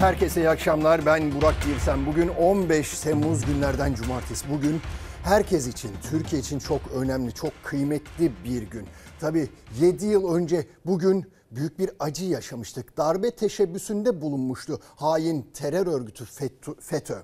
Herkese iyi akşamlar. Ben Burak Birsen. Bugün 15 Temmuz günlerden cumartesi. Bugün herkes için, Türkiye için çok önemli, çok kıymetli bir gün. Tabii 7 yıl önce bugün büyük bir acı yaşamıştık. Darbe teşebbüsünde bulunmuştu hain terör örgütü FETÖ.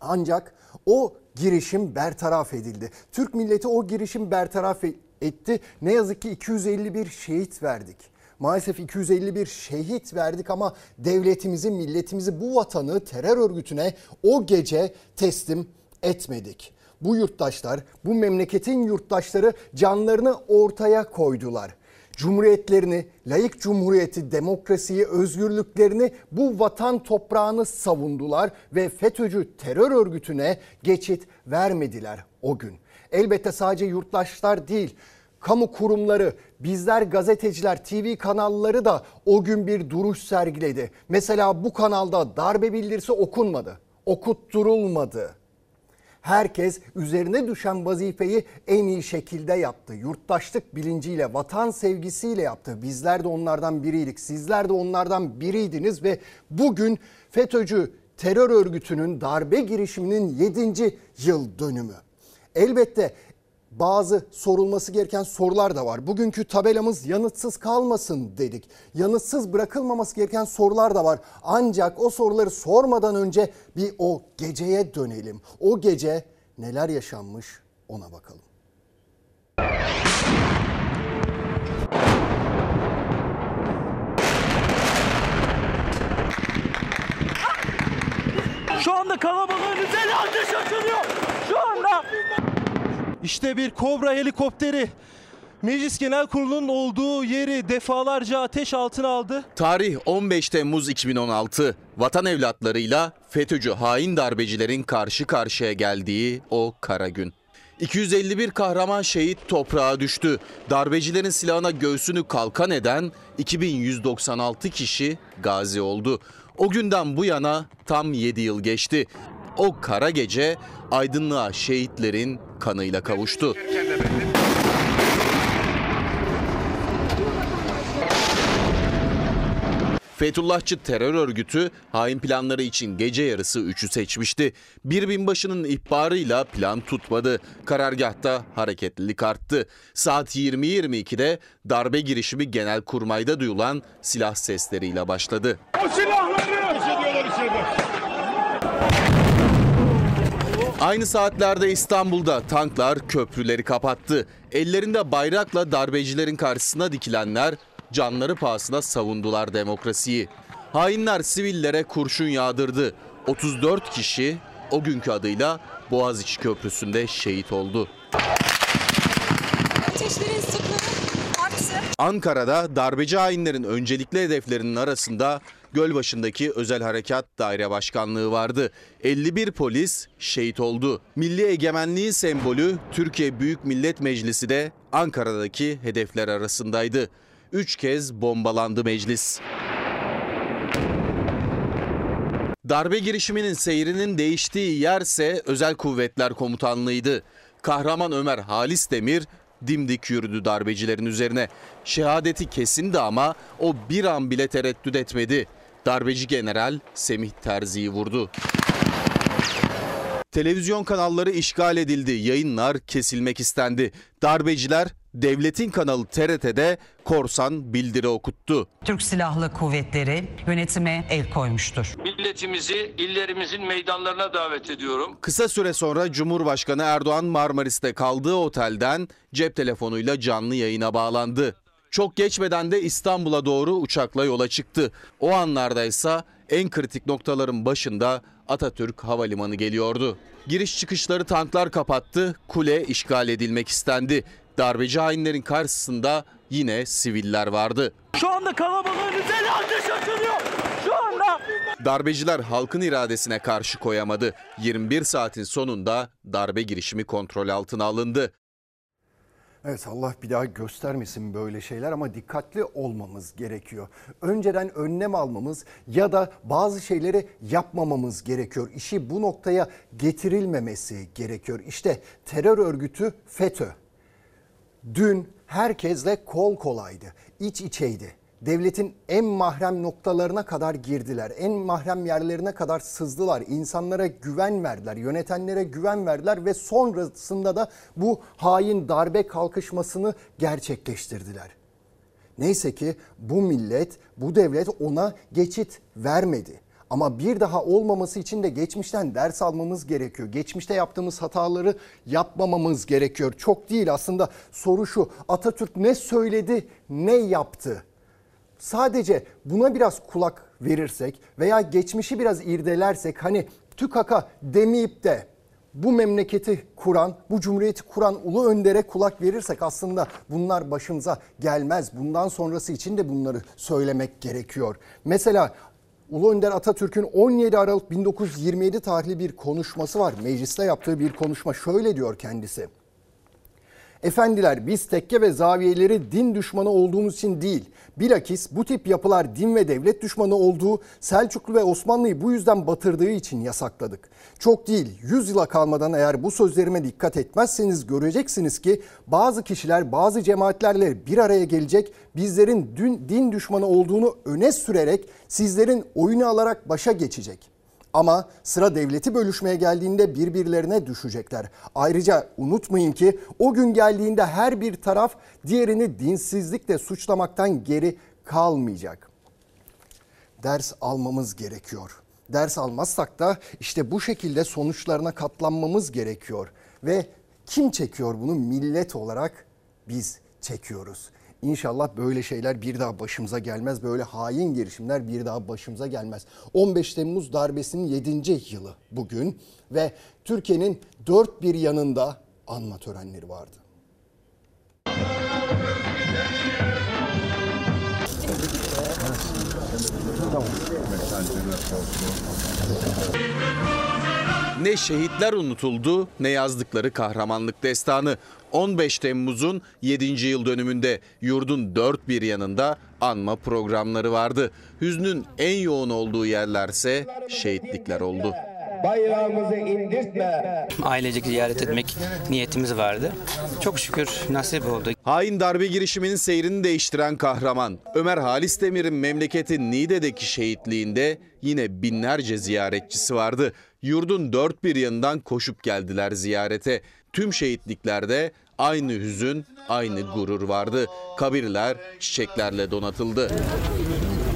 Ancak o girişim bertaraf edildi. Türk milleti o girişim bertaraf etti. Ne yazık ki 251 şehit verdik. Maalesef 251 şehit verdik ama devletimizi, milletimizi, bu vatanı terör örgütüne o gece teslim etmedik. Bu yurttaşlar, bu memleketin yurttaşları canlarını ortaya koydular. Cumhuriyetlerini, layık cumhuriyeti, demokrasiyi, özgürlüklerini bu vatan toprağını savundular ve FETÖ'cü terör örgütüne geçit vermediler o gün. Elbette sadece yurttaşlar değil, kamu kurumları, bizler gazeteciler, TV kanalları da o gün bir duruş sergiledi. Mesela bu kanalda darbe bildirisi okunmadı, okutturulmadı. Herkes üzerine düşen vazifeyi en iyi şekilde yaptı. Yurttaşlık bilinciyle, vatan sevgisiyle yaptı. Bizler de onlardan biriydik. Sizler de onlardan biriydiniz ve bugün FETÖ'cü terör örgütünün darbe girişiminin 7. yıl dönümü. Elbette bazı sorulması gereken sorular da var. Bugünkü tabelamız yanıtsız kalmasın dedik. Yanıtsız bırakılmaması gereken sorular da var. Ancak o soruları sormadan önce bir o geceye dönelim. O gece neler yaşanmış ona bakalım. Şu anda kalabalığın üzerine ateş açılıyor. Şu anda. İşte bir Kobra helikopteri Meclis Genel Kurulu'nun olduğu yeri defalarca ateş altına aldı. Tarih 15 Temmuz 2016. Vatan evlatlarıyla FETÖ'cü hain darbecilerin karşı karşıya geldiği o kara gün. 251 kahraman şehit toprağa düştü. Darbecilerin silahına göğsünü kalkan eden 2196 kişi gazi oldu. O günden bu yana tam 7 yıl geçti. O kara gece aydınlığa şehitlerin kanıyla kavuştu. Fethullahçı terör örgütü hain planları için gece yarısı 3'ü seçmişti. Bir binbaşının ihbarıyla plan tutmadı. Karargahta hareketlilik arttı. Saat 20.22'de darbe girişimi genel kurmayda duyulan silah sesleriyle başladı. O silahları! Aynı saatlerde İstanbul'da tanklar köprüleri kapattı. Ellerinde bayrakla darbecilerin karşısına dikilenler canları pahasına savundular demokrasiyi. Hainler sivillere kurşun yağdırdı. 34 kişi o günkü adıyla Boğaziçi Köprüsü'nde şehit oldu. Ateşlerin sıklığı arttı. Ankara'da darbeci hainlerin öncelikli hedeflerinin arasında Gölbaşı'ndaki Özel Harekat Daire Başkanlığı vardı. 51 polis şehit oldu. Milli egemenliğin sembolü Türkiye Büyük Millet Meclisi de Ankara'daki hedefler arasındaydı. Üç kez bombalandı meclis. Darbe girişiminin seyrinin değiştiği yerse Özel Kuvvetler Komutanlığı'ydı. Kahraman Ömer Halis Demir dimdik yürüdü darbecilerin üzerine. Şehadeti kesindi ama o bir an bile tereddüt etmedi. Darbeci general Semih Terzi'yi vurdu. Televizyon kanalları işgal edildi, yayınlar kesilmek istendi. Darbeciler devletin kanalı TRT'de korsan bildiri okuttu. Türk Silahlı Kuvvetleri yönetime el koymuştur. Milletimizi illerimizin meydanlarına davet ediyorum. Kısa süre sonra Cumhurbaşkanı Erdoğan Marmaris'te kaldığı otelden cep telefonuyla canlı yayına bağlandı. Çok geçmeden de İstanbul'a doğru uçakla yola çıktı. O anlarda ise en kritik noktaların başında Atatürk Havalimanı geliyordu. Giriş çıkışları tanklar kapattı, kule işgal edilmek istendi. Darbeci hainlerin karşısında yine siviller vardı. Şu anda kalabalığın üzerine ateş açılıyor. Şu anda. Darbeciler halkın iradesine karşı koyamadı. 21 saatin sonunda darbe girişimi kontrol altına alındı. Evet Allah bir daha göstermesin böyle şeyler ama dikkatli olmamız gerekiyor. Önceden önlem almamız ya da bazı şeyleri yapmamamız gerekiyor. İşi bu noktaya getirilmemesi gerekiyor. İşte terör örgütü FETÖ dün herkesle kol kolaydı, iç içeydi. Devletin en mahrem noktalarına kadar girdiler. En mahrem yerlerine kadar sızdılar. İnsanlara güven verdiler, yönetenlere güven verdiler ve sonrasında da bu hain darbe kalkışmasını gerçekleştirdiler. Neyse ki bu millet, bu devlet ona geçit vermedi. Ama bir daha olmaması için de geçmişten ders almamız gerekiyor. Geçmişte yaptığımız hataları yapmamamız gerekiyor. Çok değil aslında soru şu. Atatürk ne söyledi, ne yaptı? Sadece buna biraz kulak verirsek veya geçmişi biraz irdelersek hani tükaka demeyip de bu memleketi kuran, bu cumhuriyeti kuran ulu öndere kulak verirsek aslında bunlar başımıza gelmez. Bundan sonrası için de bunları söylemek gerekiyor. Mesela Ulu Önder Atatürk'ün 17 Aralık 1927 tarihli bir konuşması var. Mecliste yaptığı bir konuşma şöyle diyor kendisi. Efendiler biz tekke ve zaviyeleri din düşmanı olduğumuz için değil, bilakis bu tip yapılar din ve devlet düşmanı olduğu, Selçuklu ve Osmanlı'yı bu yüzden batırdığı için yasakladık. Çok değil, 100 yıla kalmadan eğer bu sözlerime dikkat etmezseniz göreceksiniz ki bazı kişiler bazı cemaatlerle bir araya gelecek, bizlerin din, din düşmanı olduğunu öne sürerek sizlerin oyunu alarak başa geçecek. Ama sıra devleti bölüşmeye geldiğinde birbirlerine düşecekler. Ayrıca unutmayın ki o gün geldiğinde her bir taraf diğerini dinsizlikle suçlamaktan geri kalmayacak. Ders almamız gerekiyor. Ders almazsak da işte bu şekilde sonuçlarına katlanmamız gerekiyor. Ve kim çekiyor bunu? Millet olarak biz çekiyoruz. İnşallah böyle şeyler bir daha başımıza gelmez. Böyle hain girişimler bir daha başımıza gelmez. 15 Temmuz darbesinin 7. yılı bugün ve Türkiye'nin dört bir yanında anma törenleri vardı. Ne şehitler unutuldu ne yazdıkları kahramanlık destanı. 15 Temmuz'un 7. yıl dönümünde yurdun dört bir yanında anma programları vardı. Hüznün en yoğun olduğu yerlerse şehitlikler oldu. Bayrağımızı indirtme. Ailecek ziyaret etmek niyetimiz vardı. Çok şükür nasip oldu. Hain darbe girişiminin seyrini değiştiren kahraman Ömer Halis Demir'in memleketi Niğde'deki şehitliğinde yine binlerce ziyaretçisi vardı. Yurdun dört bir yanından koşup geldiler ziyarete. Tüm şehitliklerde aynı hüzün, aynı gurur vardı. Kabirler çiçeklerle donatıldı.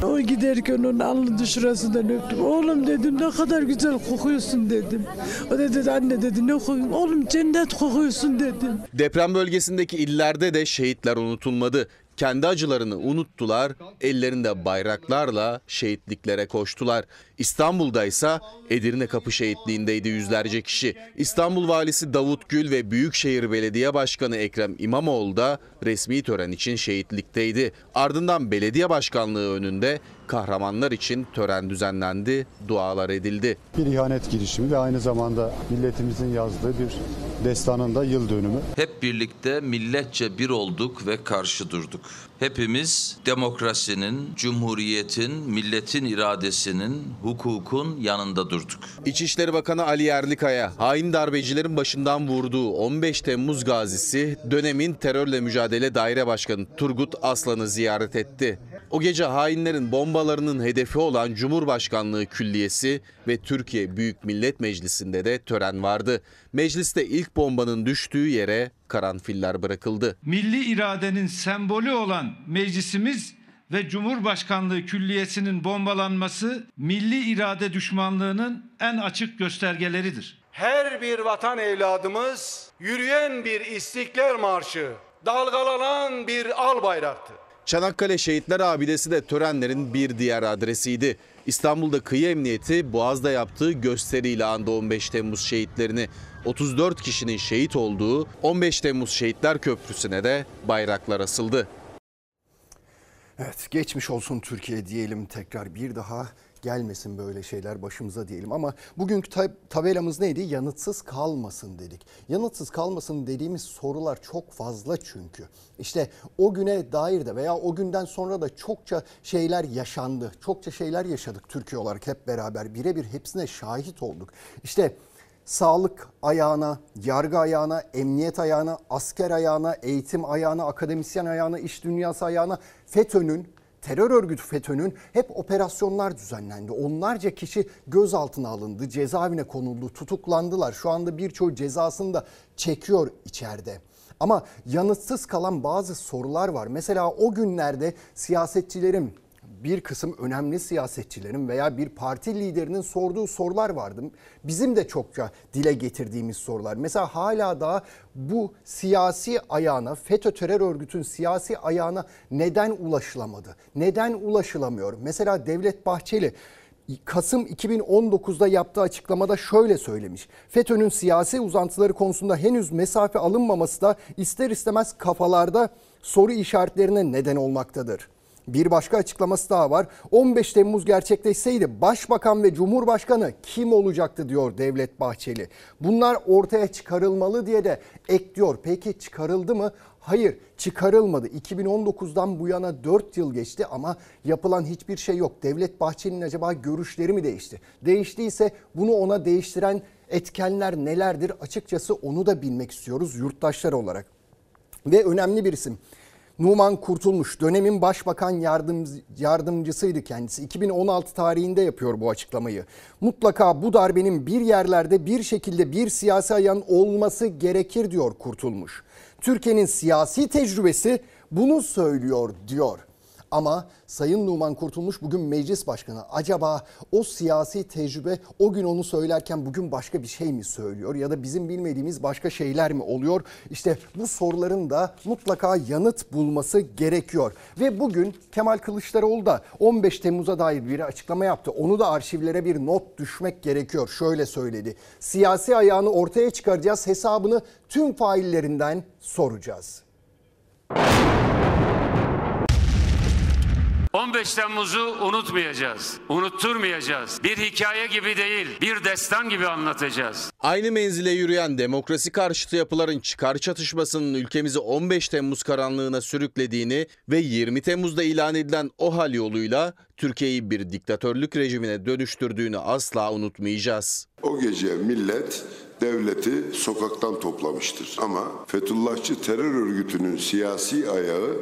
O giderken onun alnının şurasından öptüm. Oğlum dedim ne kadar güzel kokuyorsun dedim. O da dedi anne dedi ne kokuyorsun? Oğlum cennet kokuyorsun dedim. Deprem bölgesindeki illerde de şehitler unutulmadı. Kendi acılarını unuttular, ellerinde bayraklarla şehitliklere koştular. İstanbul'da ise Edirne Kapı Şehitliği'ndeydi yüzlerce kişi. İstanbul Valisi Davut Gül ve Büyükşehir Belediye Başkanı Ekrem İmamoğlu da resmi tören için şehitlikteydi. Ardından belediye başkanlığı önünde kahramanlar için tören düzenlendi, dualar edildi. Bir ihanet girişimi ve aynı zamanda milletimizin yazdığı bir destanın da yıl dönümü. Hep birlikte milletçe bir olduk ve karşı durduk. Hepimiz demokrasinin, cumhuriyetin, milletin iradesinin, hukukun yanında durduk. İçişleri Bakanı Ali Yerlikaya, hain darbecilerin başından vurduğu 15 Temmuz gazisi dönemin terörle mücadele daire başkanı Turgut Aslan'ı ziyaret etti. O gece hainlerin bombalarının hedefi olan Cumhurbaşkanlığı Külliyesi ve Türkiye Büyük Millet Meclisi'nde de tören vardı. Mecliste ilk bombanın düştüğü yere karanfiller bırakıldı. Milli iradenin sembolü olan meclisimiz ve Cumhurbaşkanlığı Külliyesi'nin bombalanması milli irade düşmanlığının en açık göstergeleridir. Her bir vatan evladımız yürüyen bir istiklal marşı, dalgalanan bir al bayraktı. Çanakkale Şehitler Abidesi de törenlerin bir diğer adresiydi. İstanbul'da kıyı emniyeti Boğaz'da yaptığı gösteriyle andı 15 Temmuz şehitlerini. 34 kişinin şehit olduğu 15 Temmuz Şehitler Köprüsü'ne de bayraklar asıldı. Evet geçmiş olsun Türkiye diyelim tekrar bir daha gelmesin böyle şeyler başımıza diyelim ama bugünkü tabelamız neydi? Yanıtsız kalmasın dedik. Yanıtsız kalmasın dediğimiz sorular çok fazla çünkü. İşte o güne dair de veya o günden sonra da çokça şeyler yaşandı. Çokça şeyler yaşadık Türkiye olarak hep beraber birebir hepsine şahit olduk. İşte sağlık ayağına, yargı ayağına, emniyet ayağına, asker ayağına, eğitim ayağına, akademisyen ayağına, iş dünyası ayağına FETÖ'nün terör örgütü FETÖ'nün hep operasyonlar düzenlendi. Onlarca kişi gözaltına alındı, cezaevine konuldu, tutuklandılar. Şu anda birçoğu cezasını da çekiyor içeride. Ama yanıtsız kalan bazı sorular var. Mesela o günlerde siyasetçilerin bir kısım önemli siyasetçilerin veya bir parti liderinin sorduğu sorular vardı. Bizim de çokça dile getirdiğimiz sorular. Mesela hala daha bu siyasi ayağına, FETÖ terör örgütün siyasi ayağına neden ulaşılamadı? Neden ulaşılamıyor? Mesela Devlet Bahçeli Kasım 2019'da yaptığı açıklamada şöyle söylemiş. FETÖ'nün siyasi uzantıları konusunda henüz mesafe alınmaması da ister istemez kafalarda soru işaretlerine neden olmaktadır. Bir başka açıklaması daha var. 15 Temmuz gerçekleşseydi Başbakan ve Cumhurbaşkanı kim olacaktı diyor Devlet Bahçeli. Bunlar ortaya çıkarılmalı diye de ekliyor. Peki çıkarıldı mı? Hayır çıkarılmadı. 2019'dan bu yana 4 yıl geçti ama yapılan hiçbir şey yok. Devlet Bahçeli'nin acaba görüşleri mi değişti? Değiştiyse bunu ona değiştiren etkenler nelerdir? Açıkçası onu da bilmek istiyoruz yurttaşlar olarak. Ve önemli bir isim. Numan Kurtulmuş dönemin başbakan yardım, yardımcısıydı kendisi. 2016 tarihinde yapıyor bu açıklamayı. Mutlaka bu darbenin bir yerlerde bir şekilde bir siyasi ayağın olması gerekir diyor Kurtulmuş. Türkiye'nin siyasi tecrübesi bunu söylüyor diyor. Ama Sayın Numan Kurtulmuş bugün meclis başkanı. Acaba o siyasi tecrübe o gün onu söylerken bugün başka bir şey mi söylüyor? Ya da bizim bilmediğimiz başka şeyler mi oluyor? İşte bu soruların da mutlaka yanıt bulması gerekiyor. Ve bugün Kemal Kılıçdaroğlu da 15 Temmuz'a dair bir açıklama yaptı. Onu da arşivlere bir not düşmek gerekiyor. Şöyle söyledi. Siyasi ayağını ortaya çıkaracağız. Hesabını tüm faillerinden soracağız. 15 Temmuz'u unutmayacağız. Unutturmayacağız. Bir hikaye gibi değil, bir destan gibi anlatacağız. Aynı menzile yürüyen demokrasi karşıtı yapıların çıkar çatışmasının ülkemizi 15 Temmuz karanlığına sürüklediğini ve 20 Temmuz'da ilan edilen o hal yoluyla Türkiye'yi bir diktatörlük rejimine dönüştürdüğünü asla unutmayacağız. O gece millet devleti sokaktan toplamıştır. Ama Fethullahçı terör örgütünün siyasi ayağı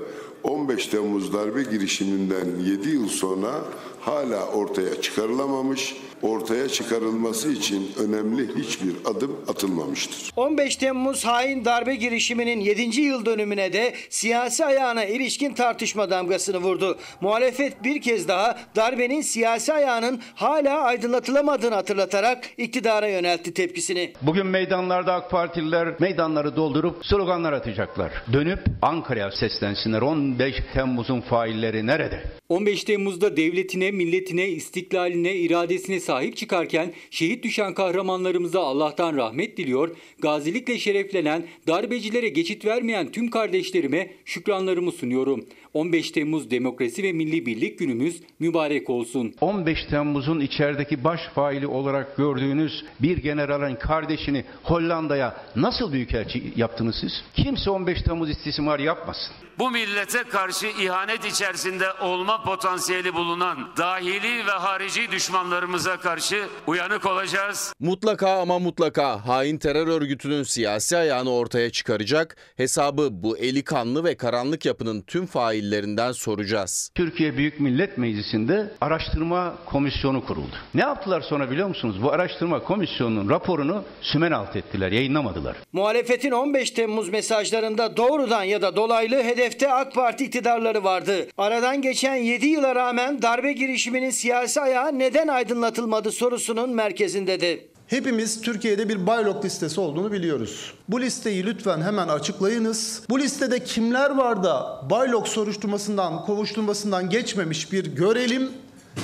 15 Temmuz darbe girişiminden 7 yıl sonra hala ortaya çıkarılamamış, ortaya çıkarılması için önemli hiçbir adım atılmamıştır. 15 Temmuz hain darbe girişiminin 7. yıl dönümüne de siyasi ayağına ilişkin tartışma damgasını vurdu. Muhalefet bir kez daha darbenin siyasi ayağının hala aydınlatılamadığını hatırlatarak iktidara yöneltti tepkisini. Bugün meydanlarda AK Partililer meydanları doldurup sloganlar atacaklar. Dönüp Ankara'ya seslensinler. 15 Temmuz'un failleri nerede? 15 Temmuz'da devletine, milletine, istiklaline, iradesine sahip çıkarken şehit düşen kahramanlarımıza Allah'tan rahmet diliyor, gazilikle şereflenen, darbecilere geçit vermeyen tüm kardeşlerime şükranlarımı sunuyorum. 15 Temmuz Demokrasi ve Milli Birlik Günümüz mübarek olsun. 15 Temmuz'un içerideki baş faili olarak gördüğünüz bir generalin kardeşini Hollanda'ya nasıl büyükelçi yaptınız siz? Kimse 15 Temmuz istismar yapmasın. Bu millete karşı ihanet içerisinde olma potansiyeli bulunan dahili ve harici düşmanlarımıza karşı uyanık olacağız. Mutlaka ama mutlaka hain terör örgütünün siyasi ayağını ortaya çıkaracak, hesabı bu eli kanlı ve karanlık yapının tüm faillerinden soracağız. Türkiye Büyük Millet Meclisi'nde araştırma komisyonu kuruldu. Ne yaptılar sonra biliyor musunuz? Bu araştırma komisyonunun raporunu sümen alt ettiler, yayınlamadılar. Muhalefetin 15 Temmuz mesajlarında doğrudan ya da dolaylı hedefte AK Parti iktidarları vardı. Aradan geçen 7 yıla rağmen darbe girişiminin siyasi ayağı neden aydınlatılmadı sorusunun merkezindedir. Hepimiz Türkiye'de bir baylok listesi olduğunu biliyoruz. Bu listeyi lütfen hemen açıklayınız. Bu listede kimler var da baylok soruşturmasından, kovuşturmasından geçmemiş bir görelim.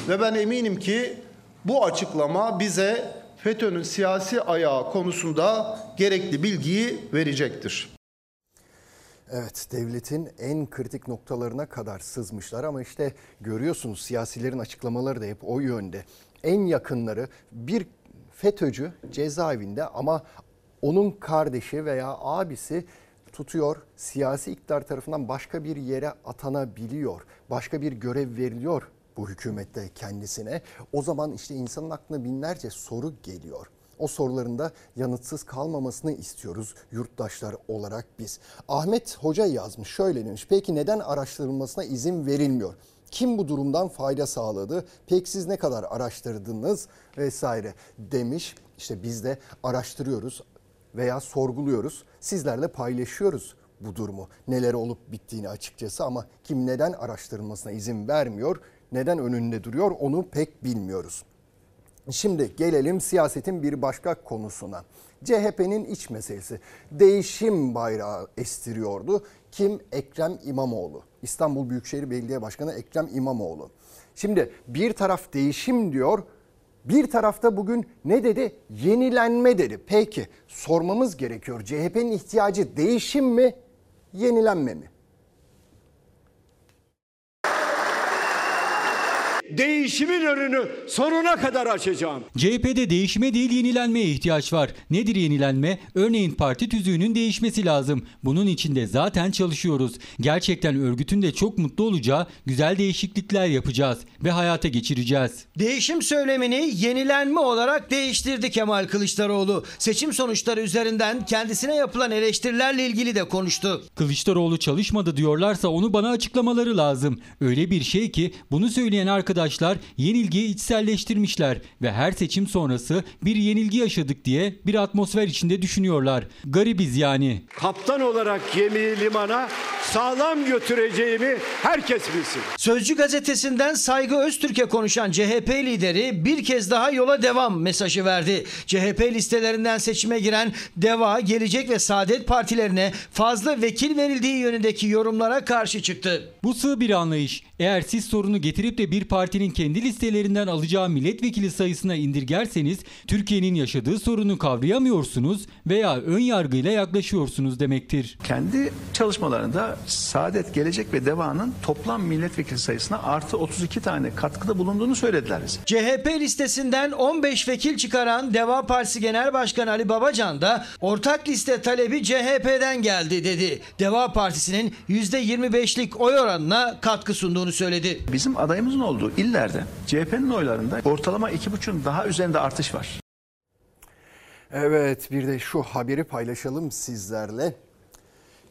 Ve ben eminim ki bu açıklama bize FETÖ'nün siyasi ayağı konusunda gerekli bilgiyi verecektir. Evet devletin en kritik noktalarına kadar sızmışlar ama işte görüyorsunuz siyasilerin açıklamaları da hep o yönde. En yakınları bir FETÖ'cü cezaevinde ama onun kardeşi veya abisi tutuyor siyasi iktidar tarafından başka bir yere atanabiliyor. Başka bir görev veriliyor bu hükümette kendisine. O zaman işte insanın aklına binlerce soru geliyor. O soruların da yanıtsız kalmamasını istiyoruz yurttaşlar olarak biz. Ahmet Hoca yazmış şöyle demiş. Peki neden araştırılmasına izin verilmiyor? Kim bu durumdan fayda sağladı? Peki siz ne kadar araştırdınız vesaire demiş. İşte biz de araştırıyoruz veya sorguluyoruz. Sizlerle paylaşıyoruz bu durumu. Neler olup bittiğini açıkçası ama kim neden araştırılmasına izin vermiyor, neden önünde duruyor onu pek bilmiyoruz. Şimdi gelelim siyasetin bir başka konusuna. CHP'nin iç meselesi. Değişim bayrağı estiriyordu. Kim? Ekrem İmamoğlu. İstanbul Büyükşehir Belediye Başkanı Ekrem İmamoğlu. Şimdi bir taraf değişim diyor, bir tarafta bugün ne dedi? Yenilenme dedi. Peki sormamız gerekiyor. CHP'nin ihtiyacı değişim mi, yenilenme mi? Değişimin önünü sonuna kadar açacağım. CHP'de değişime değil yenilenmeye ihtiyaç var. Nedir yenilenme? Örneğin parti tüzüğünün değişmesi lazım. Bunun için de zaten çalışıyoruz. Gerçekten örgütün de çok mutlu olacağı güzel değişiklikler yapacağız ve hayata geçireceğiz. Değişim söylemini yenilenme olarak değiştirdi Kemal Kılıçdaroğlu. Seçim sonuçları üzerinden kendisine yapılan eleştirilerle ilgili de konuştu. Kılıçdaroğlu çalışmadı diyorlarsa onu bana açıklamaları lazım. Öyle bir şey ki bunu söyleyen arkadaşlar yenilgiyi içselleştirmişler ve her seçim sonrası bir yenilgi yaşadık diye bir atmosfer içinde düşünüyorlar. Garibiz yani. Kaptan olarak gemiyi limana sağlam götüreceğimi herkes bilsin. Sözcü gazetesinden Saygı Öztürk'e konuşan CHP lideri bir kez daha yola devam mesajı verdi. CHP listelerinden seçime giren Deva, Gelecek ve Saadet partilerine fazla vekil verildiği yönündeki yorumlara karşı çıktı. Bu sığ bir anlayış. Eğer siz sorunu getirip de bir partinin kendi listelerinden alacağı milletvekili sayısına indirgerseniz Türkiye'nin yaşadığı sorunu kavrayamıyorsunuz veya ön yargıyla yaklaşıyorsunuz demektir. Kendi çalışmalarında Saadet, Gelecek ve Deva'nın toplam milletvekili sayısına artı 32 tane katkıda bulunduğunu söylediler bize. CHP listesinden 15 vekil çıkaran Deva Partisi Genel Başkanı Ali Babacan da ortak liste talebi CHP'den geldi dedi. Deva Partisi'nin %25'lik oy oranına katkı sunduğunu söyledi. Bizim adayımızın olduğu illerde CHP'nin oylarında ortalama 2,5'un daha üzerinde artış var. Evet bir de şu haberi paylaşalım sizlerle.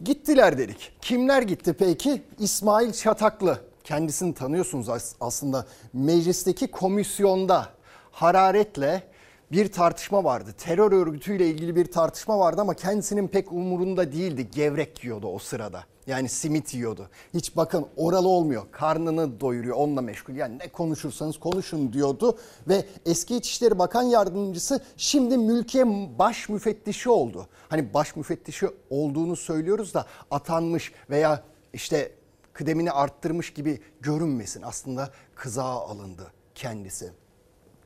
Gittiler dedik. Kimler gitti peki? İsmail Çataklı. Kendisini tanıyorsunuz aslında. Meclisteki komisyonda hararetle bir tartışma vardı. Terör örgütüyle ilgili bir tartışma vardı ama kendisinin pek umurunda değildi. Gevrek yiyordu o sırada. Yani simit yiyordu. Hiç bakın oralı olmuyor. Karnını doyuruyor onunla meşgul. Yani ne konuşursanız konuşun diyordu. Ve eski İçişleri Bakan Yardımcısı şimdi mülkiye baş müfettişi oldu. Hani baş müfettişi olduğunu söylüyoruz da atanmış veya işte kıdemini arttırmış gibi görünmesin. Aslında kızağa alındı kendisi.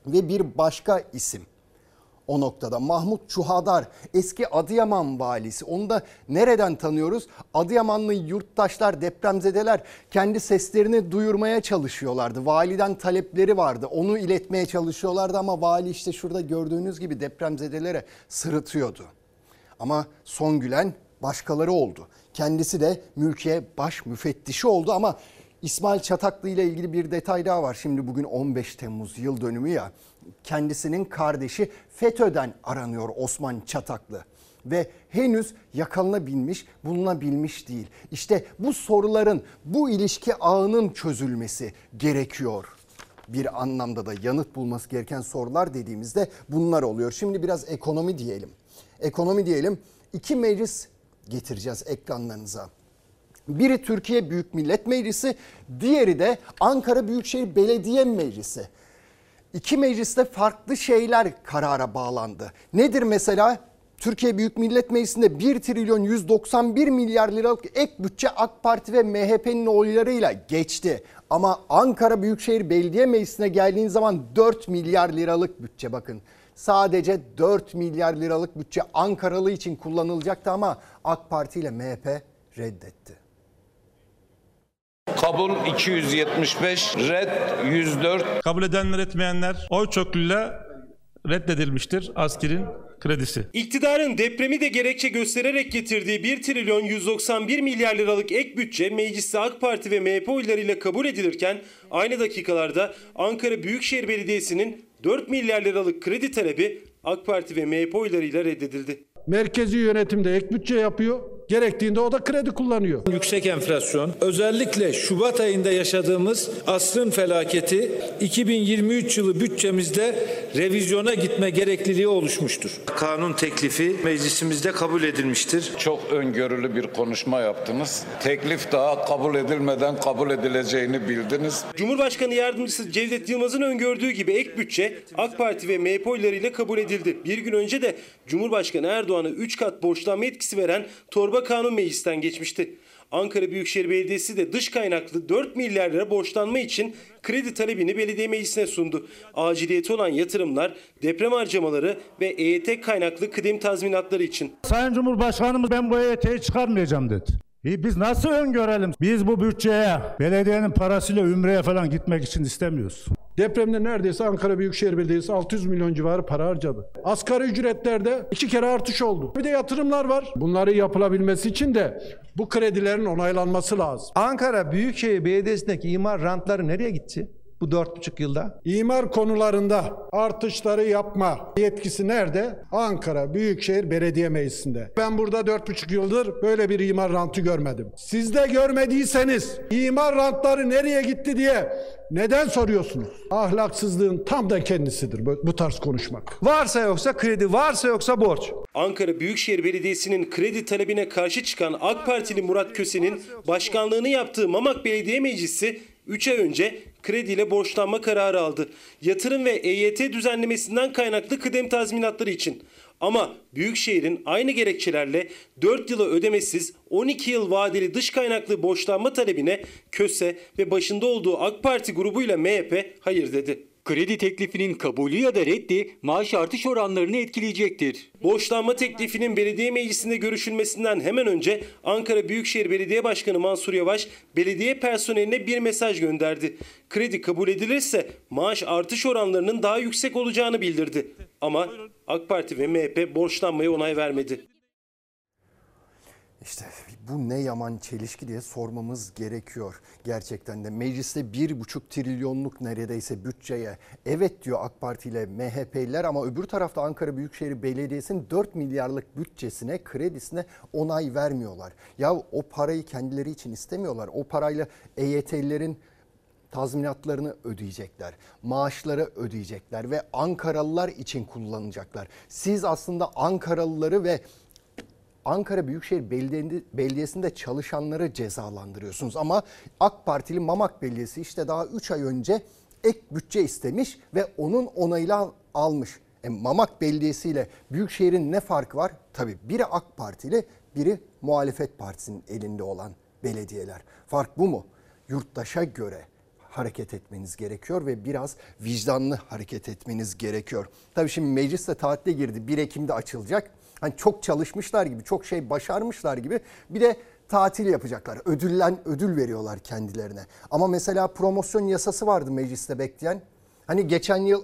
Ve bir başka isim o noktada. Mahmut Çuhadar eski Adıyaman valisi. Onu da nereden tanıyoruz? Adıyamanlı yurttaşlar, depremzedeler kendi seslerini duyurmaya çalışıyorlardı. Validen talepleri vardı. Onu iletmeye çalışıyorlardı ama vali işte şurada gördüğünüz gibi depremzedelere sırıtıyordu. Ama son gülen başkaları oldu. Kendisi de mülkiye baş müfettişi oldu ama İsmail Çataklı ile ilgili bir detay daha var. Şimdi bugün 15 Temmuz yıl dönümü ya. Kendisinin kardeşi FETÖ'den aranıyor Osman Çataklı ve henüz yakalanabilmiş, bulunabilmiş değil. İşte bu soruların, bu ilişki ağının çözülmesi gerekiyor. Bir anlamda da yanıt bulması gereken sorular dediğimizde bunlar oluyor. Şimdi biraz ekonomi diyelim. Ekonomi diyelim. İki meclis getireceğiz ekranlarınıza. Biri Türkiye Büyük Millet Meclisi, diğeri de Ankara Büyükşehir Belediye Meclisi. İki mecliste farklı şeyler karara bağlandı. Nedir mesela? Türkiye Büyük Millet Meclisi'nde 1 trilyon 191 milyar liralık ek bütçe AK Parti ve MHP'nin oylarıyla geçti. Ama Ankara Büyükşehir Belediye Meclisi'ne geldiğin zaman 4 milyar liralık bütçe bakın. Sadece 4 milyar liralık bütçe Ankaralı için kullanılacaktı ama AK Parti ile MHP reddetti. Kabul 275, red 104. Kabul edenler etmeyenler oy çokluğuyla reddedilmiştir askerin kredisi. İktidarın depremi de gerekçe göstererek getirdiği 1 trilyon 191 milyar liralık ek bütçe mecliste AK Parti ve MHP oylarıyla kabul edilirken aynı dakikalarda Ankara Büyükşehir Belediyesi'nin 4 milyar liralık kredi talebi AK Parti ve MHP oylarıyla reddedildi. Merkezi yönetimde ek bütçe yapıyor. Gerektiğinde o da kredi kullanıyor. Yüksek enflasyon, özellikle Şubat ayında yaşadığımız asrın felaketi 2023 yılı bütçemizde revizyona gitme gerekliliği oluşmuştur. Kanun teklifi meclisimizde kabul edilmiştir. Çok öngörülü bir konuşma yaptınız. Teklif daha kabul edilmeden kabul edileceğini bildiniz. Cumhurbaşkanı Yardımcısı Cevdet Yılmaz'ın öngördüğü gibi ek bütçe AK Parti ve MHP oylarıyla kabul edildi. Bir gün önce de Cumhurbaşkanı Erdoğan'a 3 kat borçlanma etkisi veren torba kanun meclisten geçmişti. Ankara Büyükşehir Belediyesi de dış kaynaklı 4 milyar lira borçlanma için kredi talebini belediye meclisine sundu. Aciliyeti olan yatırımlar, deprem harcamaları ve EYT kaynaklı kıdem tazminatları için. Sayın Cumhurbaşkanımız ben bu EYT'yi çıkarmayacağım dedi. İyi, biz nasıl öngörelim? Biz bu bütçeye belediyenin parasıyla Ümre'ye falan gitmek için istemiyoruz. Depremde neredeyse Ankara Büyükşehir Belediyesi 600 milyon civarı para harcadı. Asgari ücretlerde iki kere artış oldu. Bir de yatırımlar var. Bunları yapılabilmesi için de bu kredilerin onaylanması lazım. Ankara Büyükşehir Belediyesi'ndeki imar rantları nereye gitti? Bu dört buçuk yılda. İmar konularında artışları yapma yetkisi nerede? Ankara Büyükşehir Belediye Meclisi'nde. Ben burada dört buçuk yıldır böyle bir imar rantı görmedim. Siz de görmediyseniz imar rantları nereye gitti diye neden soruyorsunuz? Ahlaksızlığın tam da kendisidir bu, bu tarz konuşmak. Varsa yoksa kredi, varsa yoksa borç. Ankara Büyükşehir Belediyesi'nin kredi talebine karşı çıkan AK Partili Murat Köse'nin başkanlığını yaptığı Mamak Belediye Meclisi 3 ay önce krediyle borçlanma kararı aldı. Yatırım ve EYT düzenlemesinden kaynaklı kıdem tazminatları için. Ama Büyükşehir'in aynı gerekçelerle 4 yıla ödemesiz 12 yıl vadeli dış kaynaklı borçlanma talebine Köse ve başında olduğu AK Parti grubuyla MHP hayır dedi. Kredi teklifinin kabulü ya da reddi maaş artış oranlarını etkileyecektir. Borçlanma teklifinin belediye meclisinde görüşülmesinden hemen önce Ankara Büyükşehir Belediye Başkanı Mansur Yavaş belediye personeline bir mesaj gönderdi. Kredi kabul edilirse maaş artış oranlarının daha yüksek olacağını bildirdi. Ama AK Parti ve MHP borçlanmaya onay vermedi. İşte bu ne yaman çelişki diye sormamız gerekiyor. Gerçekten de mecliste bir buçuk trilyonluk neredeyse bütçeye evet diyor AK Parti ile MHP'liler ama öbür tarafta Ankara Büyükşehir Belediyesi'nin 4 milyarlık bütçesine kredisine onay vermiyorlar. Ya o parayı kendileri için istemiyorlar. O parayla EYT'lilerin tazminatlarını ödeyecekler. Maaşları ödeyecekler ve Ankaralılar için kullanacaklar. Siz aslında Ankaralıları ve Ankara Büyükşehir Belediyesi'nde çalışanları cezalandırıyorsunuz. Ama AK Partili Mamak Belediyesi işte daha 3 ay önce ek bütçe istemiş ve onun onayıyla almış. E, Mamak Belediyesi ile Büyükşehir'in ne farkı var? Tabii biri AK Partili, biri muhalefet partisinin elinde olan belediyeler. Fark bu mu? Yurttaşa göre hareket etmeniz gerekiyor ve biraz vicdanlı hareket etmeniz gerekiyor. Tabii şimdi meclis de tatile girdi. 1 Ekim'de açılacak. Hani çok çalışmışlar gibi, çok şey başarmışlar gibi bir de tatil yapacaklar. Ödüllen ödül veriyorlar kendilerine. Ama mesela promosyon yasası vardı mecliste bekleyen. Hani geçen yıl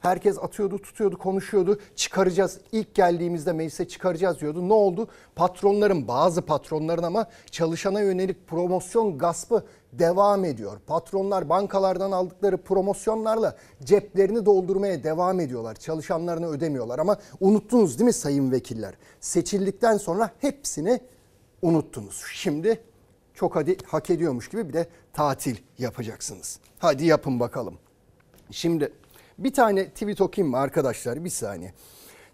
herkes atıyordu, tutuyordu, konuşuyordu. Çıkaracağız. İlk geldiğimizde meclise çıkaracağız diyordu. Ne oldu? Patronların, bazı patronların ama çalışana yönelik promosyon gaspı devam ediyor. Patronlar bankalardan aldıkları promosyonlarla ceplerini doldurmaya devam ediyorlar. Çalışanlarını ödemiyorlar ama unuttunuz değil mi sayın vekiller? Seçildikten sonra hepsini unuttunuz. Şimdi çok hadi hak ediyormuş gibi bir de tatil yapacaksınız. Hadi yapın bakalım. Şimdi bir tane tweet okuyayım mı arkadaşlar bir saniye.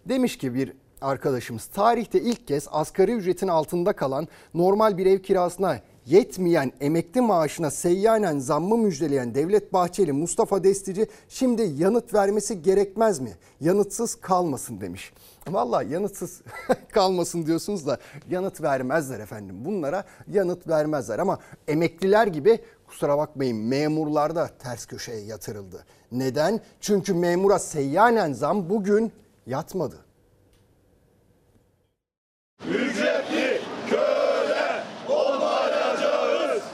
Demiş ki bir arkadaşımız tarihte ilk kez asgari ücretin altında kalan normal bir ev kirasına yetmeyen emekli maaşına seyyanen zammı müjdeleyen Devlet Bahçeli, Mustafa Destici şimdi yanıt vermesi gerekmez mi? Yanıtsız kalmasın demiş. Valla yanıtsız kalmasın diyorsunuz da yanıt vermezler efendim. Bunlara yanıt vermezler ama emekliler gibi kusura bakmayın memurlar da ters köşeye yatırıldı. Neden? Çünkü memura seyyanen zam bugün yatmadı.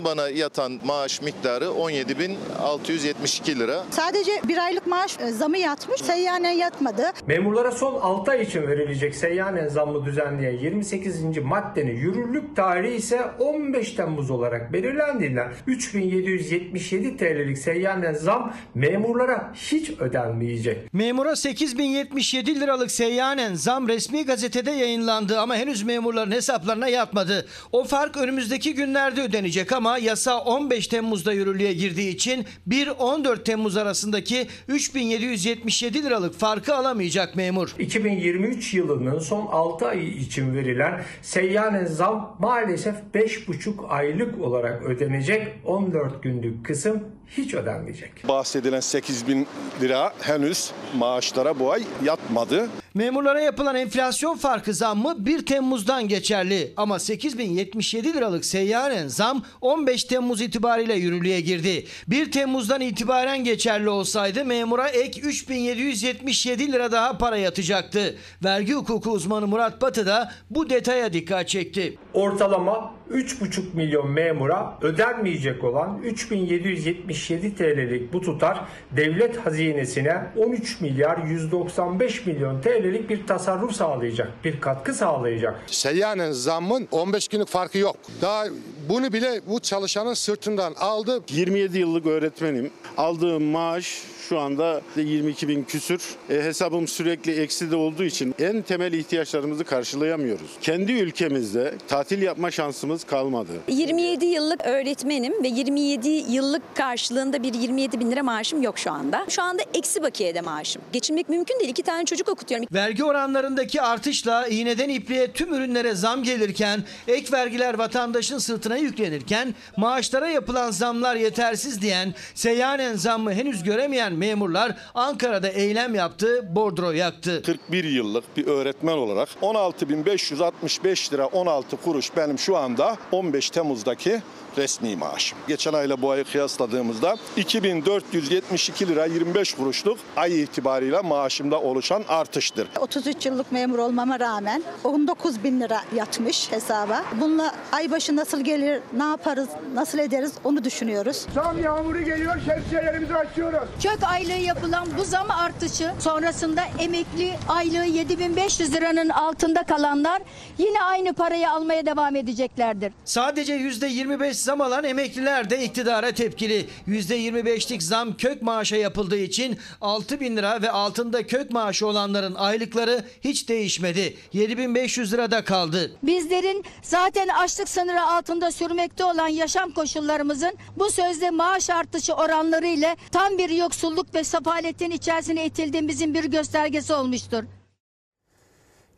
Bana yatan maaş miktarı 17.672 lira. Sadece bir aylık maaş e, zamı yatmış, seyyanen yatmadı. Memurlara son 6 ay için verilecek seyyanen zammı düzenleyen 28. maddenin yürürlük tarihi ise 15 Temmuz olarak belirlendiğinden 3777 TL'lik seyyanen zam memurlara hiç ödenmeyecek. Memura 8077 liralık seyyanen zam resmi gazetede yayınlandı ama henüz memurların hesaplarına yatmadı. O fark önümüzdeki günlerde ödenecek ama yasa 15 Temmuz'da yürürlüğe girdiği için 1-14 Temmuz arasındaki 3777 liralık farkı alamayacak memur. 2023 yılının son 6 ayı için verilen seyyanen zam maalesef 5,5 aylık olarak ödenecek. 14 günlük kısım hiç ödenmeyecek. Bahsedilen 8 bin lira henüz maaşlara bu ay yatmadı. Memurlara yapılan enflasyon farkı zammı 1 Temmuz'dan geçerli ama 8077 liralık seyyanen zam 15 Temmuz itibariyle yürürlüğe girdi. 1 Temmuz'dan itibaren geçerli olsaydı memura ek 3777 lira daha para yatacaktı. Vergi hukuku uzmanı Murat Batı da bu detaya dikkat çekti. Ortalama 3,5 milyon memura ödenmeyecek olan 3777 TL'lik bu tutar devlet hazinesine 13 milyar 195 milyon TL'lik bir tasarruf sağlayacak, bir katkı sağlayacak. Seyyanen zammın 15 günlük farkı yok. Daha bunu bile bu çalışanın sırtından aldı. 27 yıllık öğretmenim. Aldığım maaş şu anda 22 bin küsür. E, hesabım sürekli ekside olduğu için en temel ihtiyaçlarımızı karşılayamıyoruz. Kendi ülkemizde tatil yapma şansımız kalmadı. 27 yıllık öğretmenim ve 27 yıllık karşılığında bir 27 bin lira maaşım yok şu anda. Şu anda eksi bakiyede maaşım. Geçinmek mümkün değil. İki tane çocuk okutuyorum. Vergi oranlarındaki artışla iğneden ipliğe tüm ürünlere zam gelirken, ek vergiler vatandaşın sırtına yüklenirken, maaşlara yapılan zamlar yetersiz diyen, seyyanen zammı henüz göremeyen memurlar Ankara'da eylem yaptı, bordro yaktı. 41 yıllık bir öğretmen olarak 16.565 lira 16 kuruş benim şu anda 15 Temmuz'daki resmi maaşım. Geçen ayla bu ayı kıyasladığımızda 2472 lira 25 kuruşluk ay itibariyle maaşımda oluşan artıştır. 33 yıllık memur olmama rağmen 19 bin lira yatmış hesaba. Bununla ay başı nasıl gelir, ne yaparız, nasıl ederiz onu düşünüyoruz. Zam yağmuru geliyor, şemsiyelerimizi açıyoruz. Kök aylığı yapılan bu zam artışı sonrasında emekli aylığı 7500 liranın altında kalanlar yine aynı parayı almaya devam edeceklerdir. Sadece %25 zam alan emekliler de iktidara tepkili. %25'lik zam kök maaşa yapıldığı için 6 bin lira ve altında kök maaşı olanların aylıkları hiç değişmedi. 7500 lirada kaldı. Bizlerin zaten açlık sınırı altında sürmekte olan yaşam koşullarımızın bu sözde maaş artışı oranları ile tam bir yoksulluk ve sefaletin içerisine itildiğimizin bir göstergesi olmuştur.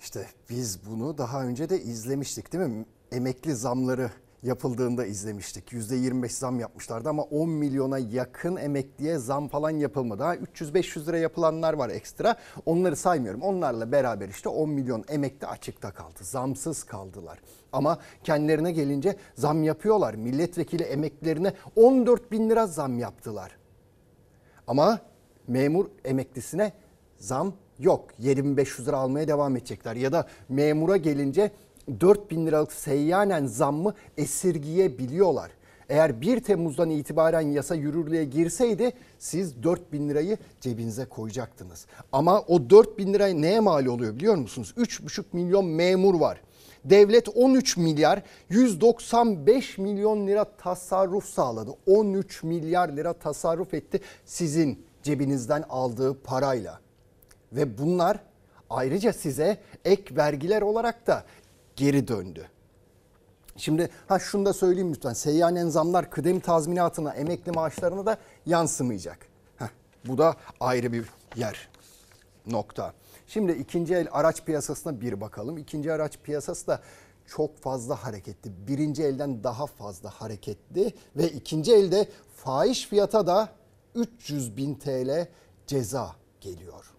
İşte biz bunu daha önce de izlemiştik değil mi? Emekli zamları yapıldığında izlemiştik. %25 zam yapmışlardı ama 10 milyona yakın emekliye zam falan yapılmadı. Ha 300-500 lira yapılanlar var ekstra. Onları saymıyorum. Onlarla beraber işte 10 milyon emekli açıkta kaldı. Zamsız kaldılar. Ama kendilerine gelince zam yapıyorlar. Milletvekili emeklilerine 14 bin lira zam yaptılar. Ama memur emeklisine zam yok. 7500 lira almaya devam edecekler. Ya da memura gelince 4 bin liralık seyyanen zammı esirgiyebiliyorlar. Eğer 1 Temmuz'dan itibaren yasa yürürlüğe girseydi siz 4 bin lirayı cebinize koyacaktınız. Ama o 4 bin liraya neye mal oluyor biliyor musunuz? 3,5 milyon memur var. Devlet 13 milyar 195 milyon lira tasarruf sağladı. 13 milyar lira tasarruf etti sizin cebinizden aldığı parayla. Ve bunlar ayrıca size ek vergiler olarak da geri döndü. Şimdi ha şunu da söyleyeyim lütfen. Seyyanen zamlar kıdem tazminatına, emekli maaşlarına da yansımayacak. Heh, bu da ayrı bir yer. Nokta. Şimdi ikinci el araç piyasasına bir bakalım. İkinci araç piyasası da çok fazla hareketli. Birinci elden daha fazla hareketli ve ikinci elde fahiş fiyata da 300 bin TL ceza geliyor.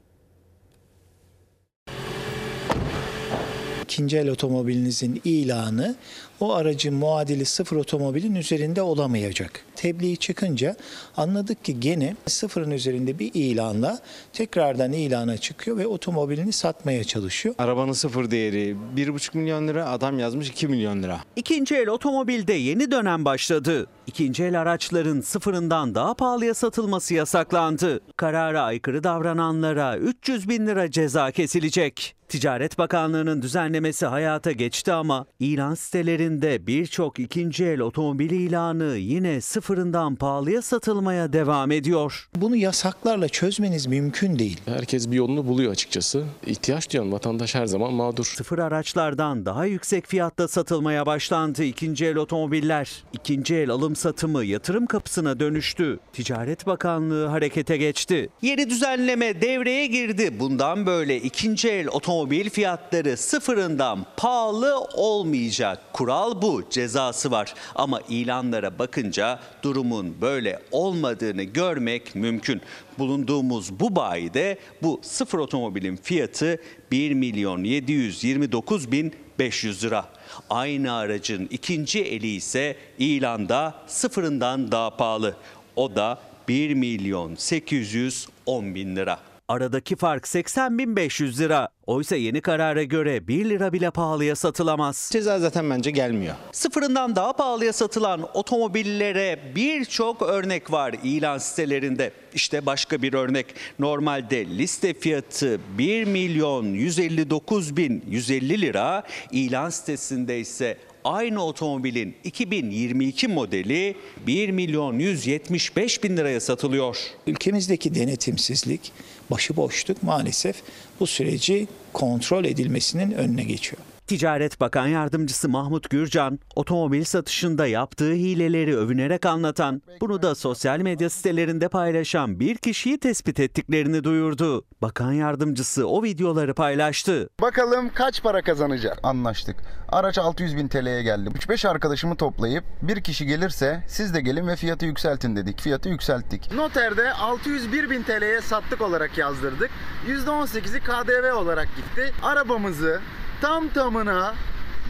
İkinci el otomobilinizin ilanı o aracın muadili sıfır otomobilin üzerinde olamayacak. Tebliğ çıkınca anladık ki gene sıfırın üzerinde bir ilanla tekrardan ilana çıkıyor ve otomobilini satmaya çalışıyor. Arabanın sıfır değeri 1,5 milyon lira, adam yazmış 2 milyon lira. İkinci el otomobilde yeni dönem başladı. İkinci el araçların sıfırından daha pahalıya satılması yasaklandı. Karara aykırı davrananlara 300 bin lira ceza kesilecek. Ticaret Bakanlığı'nın düzenlemesi hayata geçti ama ilan sitelerinde birçok ikinci el otomobil ilanı yine sıfırından pahalıya satılmaya devam ediyor. Bunu yasaklarla çözmeniz mümkün değil. Herkes bir yolunu buluyor açıkçası. İhtiyaç diyorum vatandaş her zaman mağdur. Sıfır araçlardan daha yüksek fiyatta satılmaya başlandı ikinci el otomobiller. İkinci el alım satımı yatırım kapısına dönüştü. Ticaret Bakanlığı harekete geçti. Yeni düzenleme devreye girdi. Bundan böyle ikinci el otomobil fiyatları sıfırından pahalı olmayacak. Kural bu, cezası var. Ama ilanlara bakınca durumun böyle olmadığını görmek mümkün. Bulunduğumuz bu bayide bu sıfır otomobilin fiyatı 1 milyon 729 bin 500 lira. Aynı aracın ikinci eli ise ilanda sıfırından daha pahalı. O da 1 milyon 810 bin lira. Aradaki fark 80.500 lira. Oysa yeni karara göre 1 lira bile pahalıya satılamaz. Ceza zaten bence gelmiyor. Sıfırından daha pahalıya satılan otomobillere birçok örnek var ilan sitelerinde. İşte başka bir örnek. Normalde liste fiyatı 1 milyon 159 bin 150 lira. İlan sitesinde ise aynı otomobilin 2022 modeli 1 milyon 175 bin liraya satılıyor. Ülkemizdeki denetimsizlik, başıboşluk maalesef bu süreci kontrol edilmesinin önüne geçiyor. Ticaret Bakan Yardımcısı Mahmut Gürcan, otomobil satışında yaptığı hileleri övünerek anlatan, bunu da sosyal medya sitelerinde paylaşan bir kişiyi tespit ettiklerini duyurdu. Bakan Yardımcısı o videoları paylaştı. Bakalım kaç para kazanacak? Anlaştık. Araç 600 bin TL'ye geldi. 3-5 arkadaşımı toplayıp bir kişi gelirse siz de gelin ve fiyatı yükseltin dedik. Fiyatı yükselttik. Noterde 601 bin TL'ye sattık olarak yazdırdık. %18'i KDV olarak gitti. Arabamızı tam tamına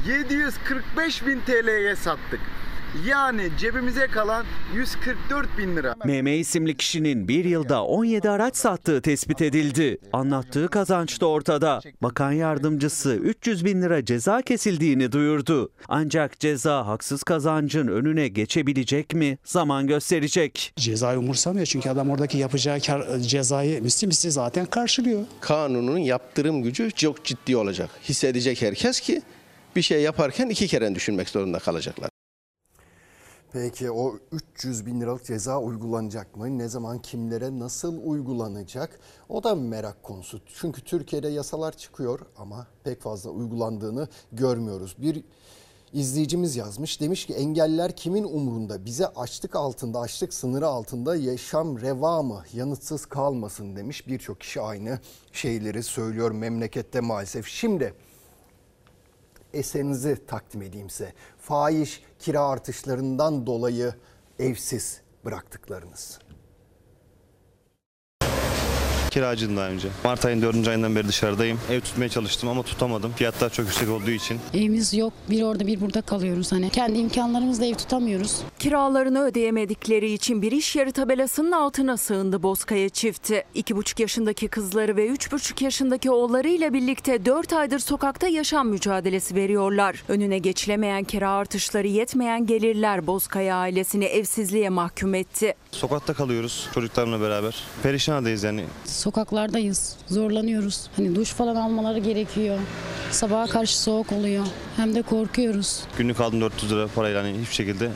745 bin TL'ye sattık. Yani cebimize kalan 144 bin lira. MM isimli kişinin bir yılda 17 araç sattığı tespit edildi. Anlattığı kazanç da ortada. Bakan yardımcısı 300 bin lira ceza kesildiğini duyurdu. Ancak ceza haksız kazancın önüne geçebilecek mi? Zaman gösterecek. Cezayı umursamıyor çünkü adam oradaki yapacağı kar, cezayı misli misli zaten karşılıyor. Kanunun yaptırım gücü çok ciddi olacak. Hissedecek herkes ki bir şey yaparken iki kere düşünmek zorunda kalacaklar. Peki o 300 bin liralık ceza uygulanacak mı? Ne zaman kimlere nasıl uygulanacak? O da merak konusu. Çünkü Türkiye'de yasalar çıkıyor ama pek fazla uygulandığını görmüyoruz. Bir izleyicimiz yazmış. Demiş ki engeller kimin umurunda? Bize açlık altında, açlık sınırı altında yaşam reva mı? Yanıtsız kalmasın demiş. Birçok kişi aynı şeyleri söylüyor memlekette maalesef. Şimdi eserinizi takdim edeyim size. Fahiş kira artışlarından dolayı evsiz bıraktıklarınız. Kiracıydım daha önce. Mart ayın 4. ayından beri dışarıdayım. Ev tutmaya çalıştım ama tutamadım. Fiyatlar çok yüksek olduğu için. Evimiz yok. Bir orada bir burada kalıyoruz hani. Kendi imkanlarımızla ev tutamıyoruz. Kiralarını ödeyemedikleri için bir iş yeri tabelasının altına sığındı Bozkaya çifti. 2,5 yaşındaki kızları ve 3,5 yaşındaki oğullarıyla birlikte 4 aydır sokakta yaşam mücadelesi veriyorlar. Önüne geçilemeyen kira artışları yetmeyen gelirler Bozkaya ailesini evsizliğe mahkum etti. Sokakta kalıyoruz çocuklarımla beraber. Perişan haldeyiz yani. Sokaklardayız. Zorlanıyoruz. Hani duş falan almaları gerekiyor. Sabaha karşı soğuk oluyor. Hem de korkuyoruz. Günlük aldım 400 lira parayla hani hiçbir şekilde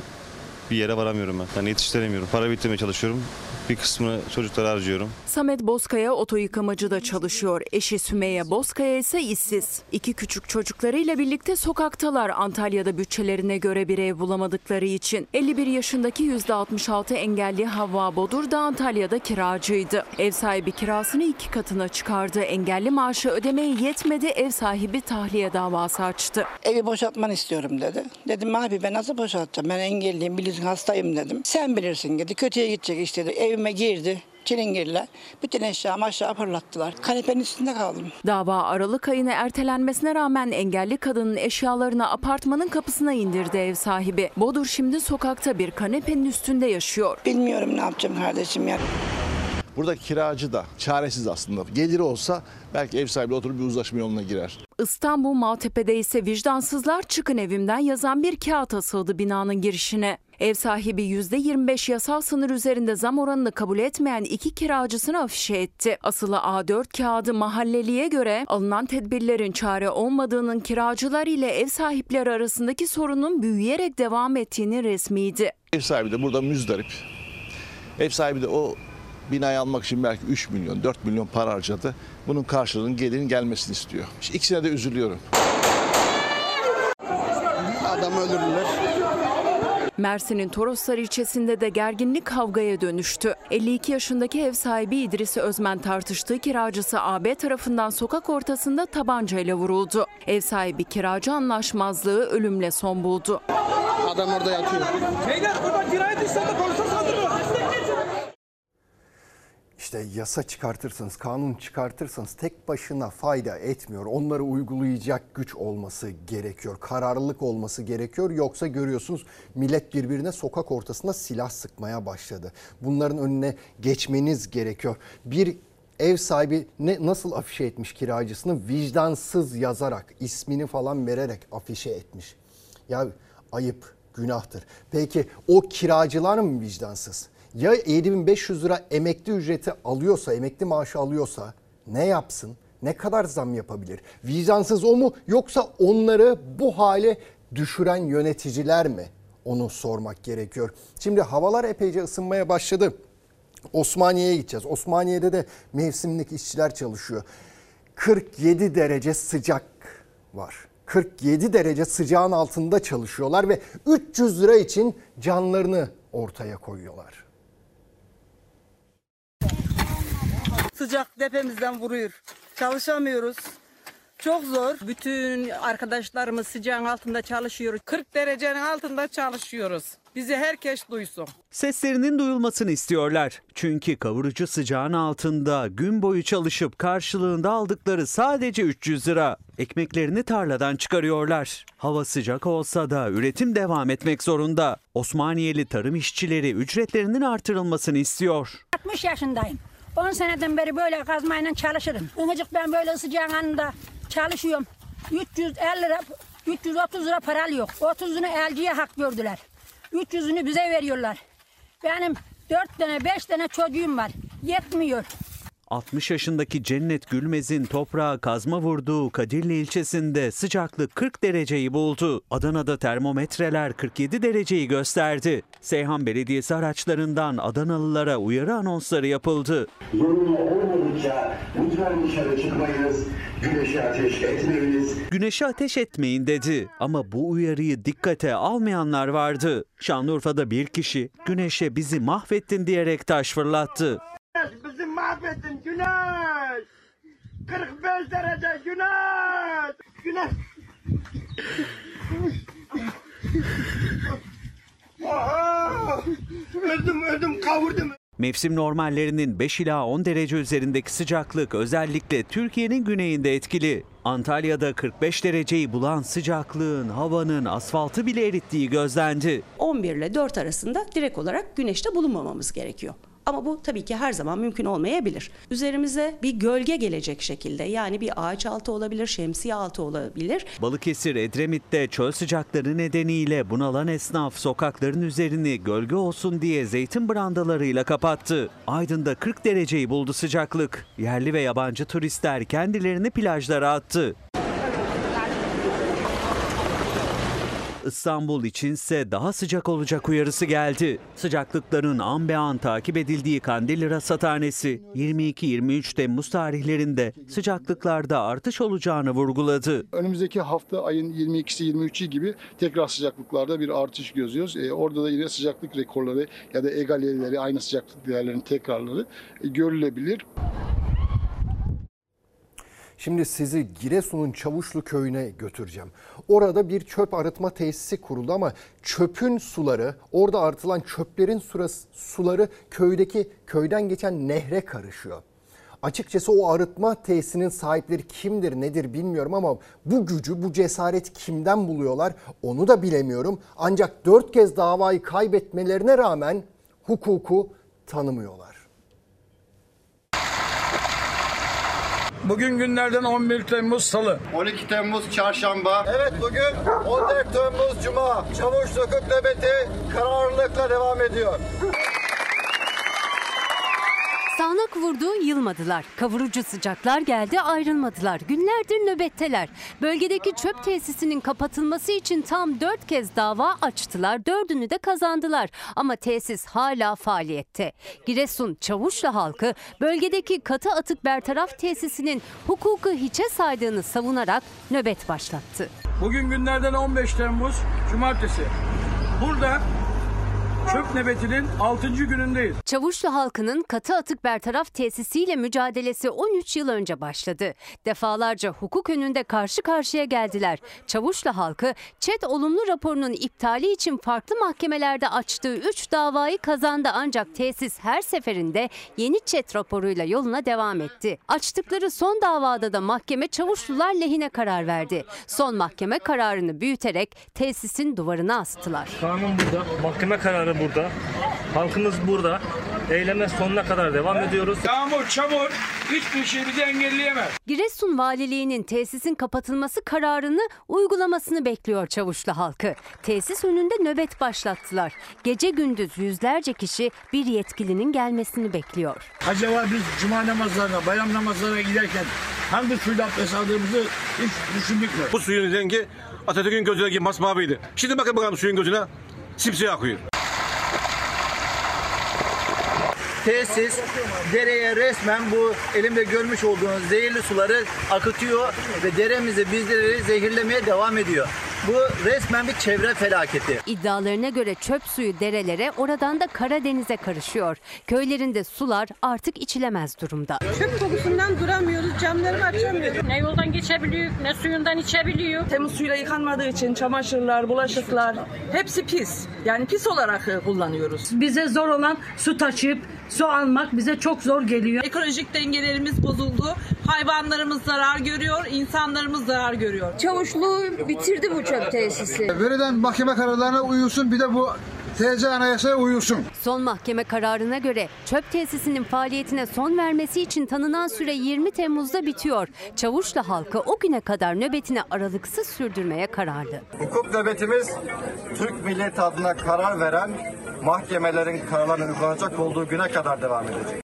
bir yere varamıyorum ben. Yani yetiştiremiyorum. Para bitirmeye çalışıyorum. Bir kısmını çocuklara harcıyorum. Samet Bozkaya oto yıkamacıda çalışıyor. Eşi Sümeyye Bozkaya ise işsiz. İki küçük çocuklarıyla birlikte sokaktalar Antalya'da bütçelerine göre bir ev bulamadıkları için. 51 yaşındaki %66 engelli Havva Bodur da Antalya'da kiracıydı. Ev sahibi kirasını iki katına çıkardı. Engelli maaşı ödemeye yetmedi. Ev sahibi tahliye davası açtı. Evi boşaltmanı istiyorum dedi. Dedim abi ben nasıl boşaltacağım? Ben engelliyim bilirsin hastayım dedim. Sen bilirsin dedi. Kötüye gidecek işte Evime girdi. Çilingirle. Bütün eşyamı aşağı fırlattılar. Kanepenin üstünde kaldım. Dava Aralık ayına ertelenmesine rağmen engelli kadının eşyalarını apartmanın kapısına indirdi ev sahibi. Bodur şimdi sokakta bir kanepenin üstünde yaşıyor. Bilmiyorum ne yapacağım kardeşim ya. Burada kiracı da çaresiz aslında. Geliri olsa belki ev sahibi oturup bir uzlaşma yoluna girer. İstanbul Maltepe'de ise vicdansızlar çıkın evimden yazan bir kağıt asıldı binanın girişine. Ev sahibi %25 yasal sınır üzerinde zam oranını kabul etmeyen iki kiracısını afişe etti. Asılı A4 kağıdı mahalleliye göre alınan tedbirlerin çare olmadığının kiracılar ile ev sahipleri arasındaki sorunun büyüyerek devam ettiğini resmiydi. Ev sahibi de burada müzdarip. Ev sahibi de o binayı almak için belki 3 milyon, 4 milyon para harcadı. Bunun karşılığının gelirin gelmesini istiyor. İşte ikisine de üzülüyorum. Adam öldürdüler. Mersin'in Toroslar ilçesinde de gerginlik kavgaya dönüştü. 52 yaşındaki ev sahibi İdris Özmen tartıştığı kiracısı AB tarafından sokak ortasında tabancayla vuruldu. Ev sahibi kiracı anlaşmazlığı ölümle son buldu. Adam orada yatıyor. Beyler burada cinayet işlendi polise saldırıyor. İşte yasa çıkartırsanız, kanun çıkartırsanız tek başına fayda etmiyor. Onları uygulayacak güç olması gerekiyor. Kararlılık olması gerekiyor. Yoksa görüyorsunuz millet birbirine sokak ortasında silah sıkmaya başladı. Bunların önüne geçmeniz gerekiyor. Bir ev sahibi ne nasıl afişe etmiş kiracısını vicdansız yazarak, ismini falan vererek afişe etmiş. Ya ayıp, günahtır. Peki o kiracılar mı vicdansız? Ya 7500 lira emekli ücreti alıyorsa, emekli maaşı alıyorsa ne yapsın? Ne kadar zam yapabilir? Vicdansız o mu yoksa onları bu hale düşüren yöneticiler mi? Onu sormak gerekiyor. Şimdi havalar epeyce ısınmaya başladı. Osmaniye'ye gideceğiz. Osmaniye'de de mevsimlik işçiler çalışıyor. 47 derece sıcak var. 47 derece sıcağın altında çalışıyorlar ve 300 lira için canlarını ortaya koyuyorlar. Sıcak tepemizden vuruyor. Çalışamıyoruz. Çok zor. Bütün arkadaşlarımız sıcağın altında çalışıyoruz. 40 derecenin altında çalışıyoruz. Bizi herkes duysun. Seslerinin duyulmasını istiyorlar. Çünkü kavurucu sıcağın altında gün boyu çalışıp karşılığında aldıkları sadece 300 lira. Ekmeklerini tarladan çıkarıyorlar. Hava sıcak olsa da üretim devam etmek zorunda. Osmaniyeli tarım işçileri ücretlerinin artırılmasını istiyor. 60 yaşındayım. 10 seneden beri böyle kazmayla çalışırım. Incecik ben böyle sıcağın anında çalışıyorum. 350 lira, 330 lira para yok. 30'unu elciye hak gördüler. 300'ünü bize veriyorlar. Benim 4 tane 5 tane çocuğum var. Yetmiyor. 60 yaşındaki Cennet Gülmez'in toprağa kazma vurduğu Kadirli ilçesinde sıcaklık 40 dereceyi buldu. Adana'da termometreler 47 dereceyi gösterdi. Seyhan Belediyesi araçlarından Adanalılara uyarı anonsları yapıldı. Zorunlu olmadıkça lütfen dışarı çıkmayınız, güneşe ateş etmeyiniz. Güneşe ateş etmeyin dedi ama bu uyarıyı dikkate almayanlar vardı. Şanlıurfa'da bir kişi güneşe bizi mahvettin diyerek taş fırlattı. Mahvettin güneş. 45 derece güneş. Güneş. Aha! Öldüm öldüm kavurdum. Mevsim normallerinin 5 ila 10 derece üzerindeki sıcaklık özellikle Türkiye'nin güneyinde etkili. Antalya'da 45 dereceyi bulan sıcaklığın havanın asfaltı bile erittiği gözlendi. 11 ile 4 arasında direkt olarak güneşte bulunmamamız gerekiyor. Ama bu tabii ki her zaman mümkün olmayabilir. Üzerimize bir gölge gelecek şekilde yani bir ağaç altı olabilir, şemsiye altı olabilir. Balıkesir Edremit'te çöl sıcakları nedeniyle bunalan esnaf sokakların üzerini gölge olsun diye zeytin brandalarıyla kapattı. Aydın'da 40 dereceyi buldu sıcaklık. Yerli ve yabancı turistler kendilerini plajlara attı. İstanbul içinse daha sıcak olacak uyarısı geldi. Sıcaklıkların an be an takip edildiği Kandilli Rasathanesi 22-23 Temmuz tarihlerinde sıcaklıklarda artış olacağını vurguladı. Önümüzdeki hafta ayın 22'si 23'ü gibi tekrar sıcaklıklarda bir artış gözüyoruz. Ee, orada da yine sıcaklık rekorları ya da egaleleri aynı sıcaklık değerlerinin tekrarları e, görülebilir. Şimdi sizi Giresun'un Çavuşlu köyüne götüreceğim. Orada bir çöp arıtma tesisi kuruldu ama çöpün suları, orada arıtılan çöplerin suları köydeki köyden geçen nehre karışıyor. Açıkçası o arıtma tesisinin sahipleri kimdir nedir bilmiyorum ama bu gücü bu cesareti kimden buluyorlar onu da bilemiyorum. Ancak dört kez davayı kaybetmelerine rağmen hukuku tanımıyorlar. Bugün günlerden 11 Temmuz Salı. 12 Temmuz Çarşamba. Evet bugün 14 Temmuz Cuma. Çavuş Sokak nöbeti kararlılıkla devam ediyor. Sağnak vurdu, yılmadılar. Kavurucu sıcaklar geldi, ayrılmadılar. Günlerdir nöbetteler. Bölgedeki çöp tesisinin kapatılması için tam dört kez dava açtılar. Dördünü de kazandılar. Ama tesis hala faaliyette. Giresun Çavuşlu halkı bölgedeki katı atık bertaraf tesisinin hukuku hiçe saydığını savunarak nöbet başlattı. Bugün günlerden 15 Temmuz Cumartesi. Burada çöp nöbetinin 6. günündeyiz. Çavuşlu halkının katı atık bertaraf tesisiyle mücadelesi 13 yıl önce başladı. Defalarca hukuk önünde karşı karşıya geldiler. Çavuşlu halkı ÇED olumlu raporunun iptali için farklı mahkemelerde açtığı 3 davayı kazandı ancak tesis her seferinde yeni ÇED raporuyla yoluna devam etti. Açtıkları son davada da mahkeme Çavuşlular lehine karar verdi. Son mahkeme kararını büyüterek tesisin duvarına astılar. Kanun burada, mahkeme kararı burada. Halkımız burada. Eyleme sonuna kadar devam ediyoruz. Yağmur, çamur hiçbir şey bizi engelleyemez. Giresun Valiliği'nin tesisin kapatılması kararını uygulamasını bekliyor Çavuşlu halkı. Tesis önünde nöbet başlattılar. Gece gündüz yüzlerce kişi bir yetkilinin gelmesini bekliyor. Acaba biz cuma namazlarına, bayram namazlarına giderken hangi suyla abdest aldığımızı hiç düşündük mü? Bu suyun rengi Atatürk'ün gözündeki masmaviydi. Şimdi bakın bakalım suyun gözüne simsiyah akıyor. Tesis dereye resmen bu elimde görmüş olduğunuz zehirli suları akıtıyor ve deremizi bizleri zehirlemeye devam ediyor. Bu resmen bir çevre felaketi. İddialarına göre çöp suyu derelere oradan da Karadeniz'e karışıyor. Köylerinde sular artık içilemez durumda. Çöp kokusundan duramıyoruz, camlarımı açamıyoruz. Ne yoldan geçebiliyor, ne suyundan içebiliyor. Temiz suyla yıkanmadığı için çamaşırlar, bulaşıklar hepsi pis. Yani pis olarak e, kullanıyoruz. Bize zor olan su taşıyıp su almak bize çok zor geliyor. Ekolojik dengelerimiz bozuldu. Hayvanlarımız zarar görüyor, insanlarımız zarar görüyor. Çavuşluğu bitirdi bu çöp tesisi. Verilen mahkeme kararlarına uyulsun bir de bu TC anayasaya uyulsun. Son mahkeme kararına göre çöp tesisinin faaliyetine son vermesi için tanınan süre 20 Temmuz'da bitiyor. Çavuşlu halkı o güne kadar nöbetini aralıksız sürdürmeye kararlı. Hukuk nöbetimiz Türk milleti adına karar veren mahkemelerin kararlarının uygulanacak olduğu güne kadar devam edecek.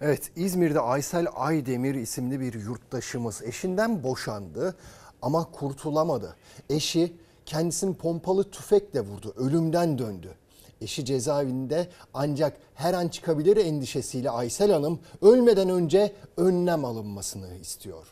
Evet İzmir'de Aysel Aydemir isimli bir yurttaşımız eşinden boşandı ama kurtulamadı. Eşi kendisini pompalı tüfekle vurdu, ölümden döndü. Eşi cezaevinde ancak her an çıkabilir endişesiyle Aysel Hanım ölmeden önce önlem alınmasını istiyor.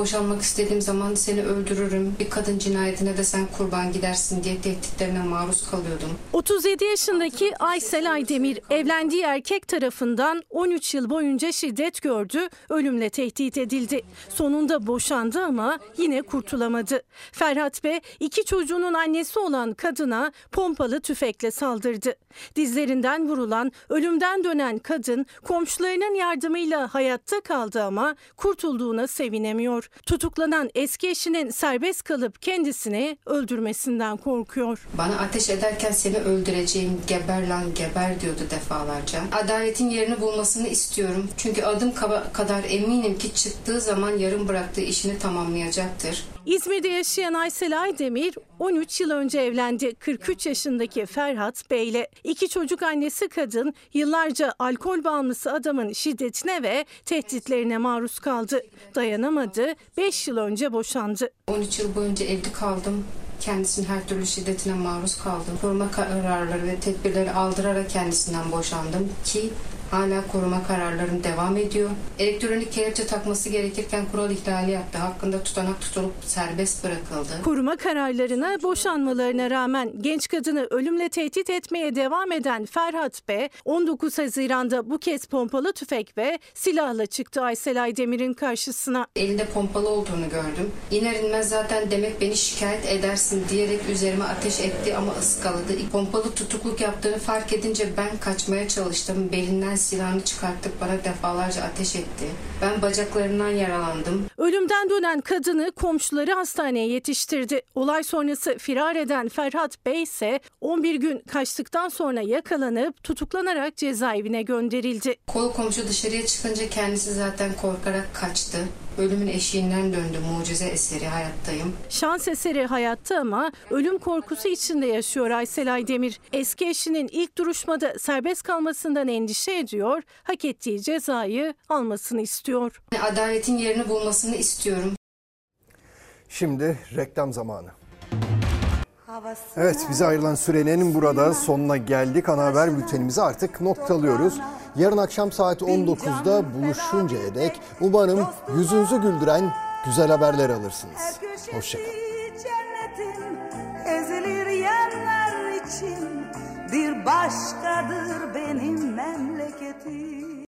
Boşanmak istediğim zaman seni öldürürüm, bir kadın cinayetine de sen kurban gidersin diye tehditlerine maruz kalıyordum. 37 yaşındaki Aysel Aydemir evlendiği erkek tarafından 13 yıl boyunca şiddet gördü, ölümle tehdit edildi. Sonunda boşandı ama yine kurtulamadı. Ferhat Bey iki çocuğunun annesi olan kadına pompalı tüfekle saldırdı. Dizlerinden vurulan, ölümden dönen kadın komşularının yardımıyla hayatta kaldı ama kurtulduğuna sevinemiyor. Tutuklanan eski eşinin serbest kalıp kendisini öldürmesinden korkuyor. Bana ateş ederken seni öldüreceğim, geber lan geber diyordu defalarca. Adaletin yerini bulmasını istiyorum. Çünkü adım kadar eminim ki çıktığı zaman yarım bıraktığı işini tamamlayacaktır. İzmir'de yaşayan Aysel Aydemir 13 yıl önce evlendi 43 yaşındaki Ferhat Bey'le. İki çocuk annesi kadın yıllarca alkol bağımlısı adamın şiddetine ve tehditlerine maruz kaldı. Dayanamadı 5 yıl önce boşandı. 13 yıl boyunca evli kaldım. Kendisinin her türlü şiddetine maruz kaldım. Koruma kararları ve tedbirleri aldırarak kendisinden boşandım ki Hala koruma kararlarım devam ediyor. Elektronik kelepçe takması gerekirken kural ihlali yaptı. Hakkında tutanak tutulup serbest bırakıldı. Koruma kararlarına boşanmalarına rağmen genç kadını ölümle tehdit etmeye devam eden Ferhat B. 19 Haziran'da bu kez pompalı tüfek ve silahla çıktı Aysel Aydemir'in karşısına. Elinde pompalı olduğunu gördüm. İner inmez zaten demek beni şikayet edersin diyerek üzerime ateş etti ama ıskaladı. Pompalı tutukluk yaptığını fark edince ben kaçmaya çalıştım. Belinden silahını çıkartıp bana defalarca ateş etti. Ben bacaklarından yaralandım. Ölümden dönen kadını komşuları hastaneye yetiştirdi. Olay sonrası firar eden Ferhat Bey ise 11 gün kaçtıktan sonra yakalanıp tutuklanarak cezaevine gönderildi. Kolu komşu dışarıya çıkınca kendisi zaten korkarak kaçtı. Ölümün eşiğinden döndü mucize eseri hayattayım. Şans eseri hayatta ama ölüm korkusu içinde yaşıyor Aysel Aydemir. Eski eşinin ilk duruşmada serbest kalmasından endişe ediyor, hak ettiği cezayı almasını istiyor. Adaletin yerini bulmasını istiyorum. Şimdi reklam zamanı. Evet bize ayrılan sürenin burada sonuna geldik. Ana haber bültenimizi artık noktalıyoruz. Yarın akşam saat 19'da buluşuncaya dek umarım yüzünüzü güldüren güzel haberler alırsınız. Hoşçakalın. ezilir yerler için bir başkadır benim memleketim.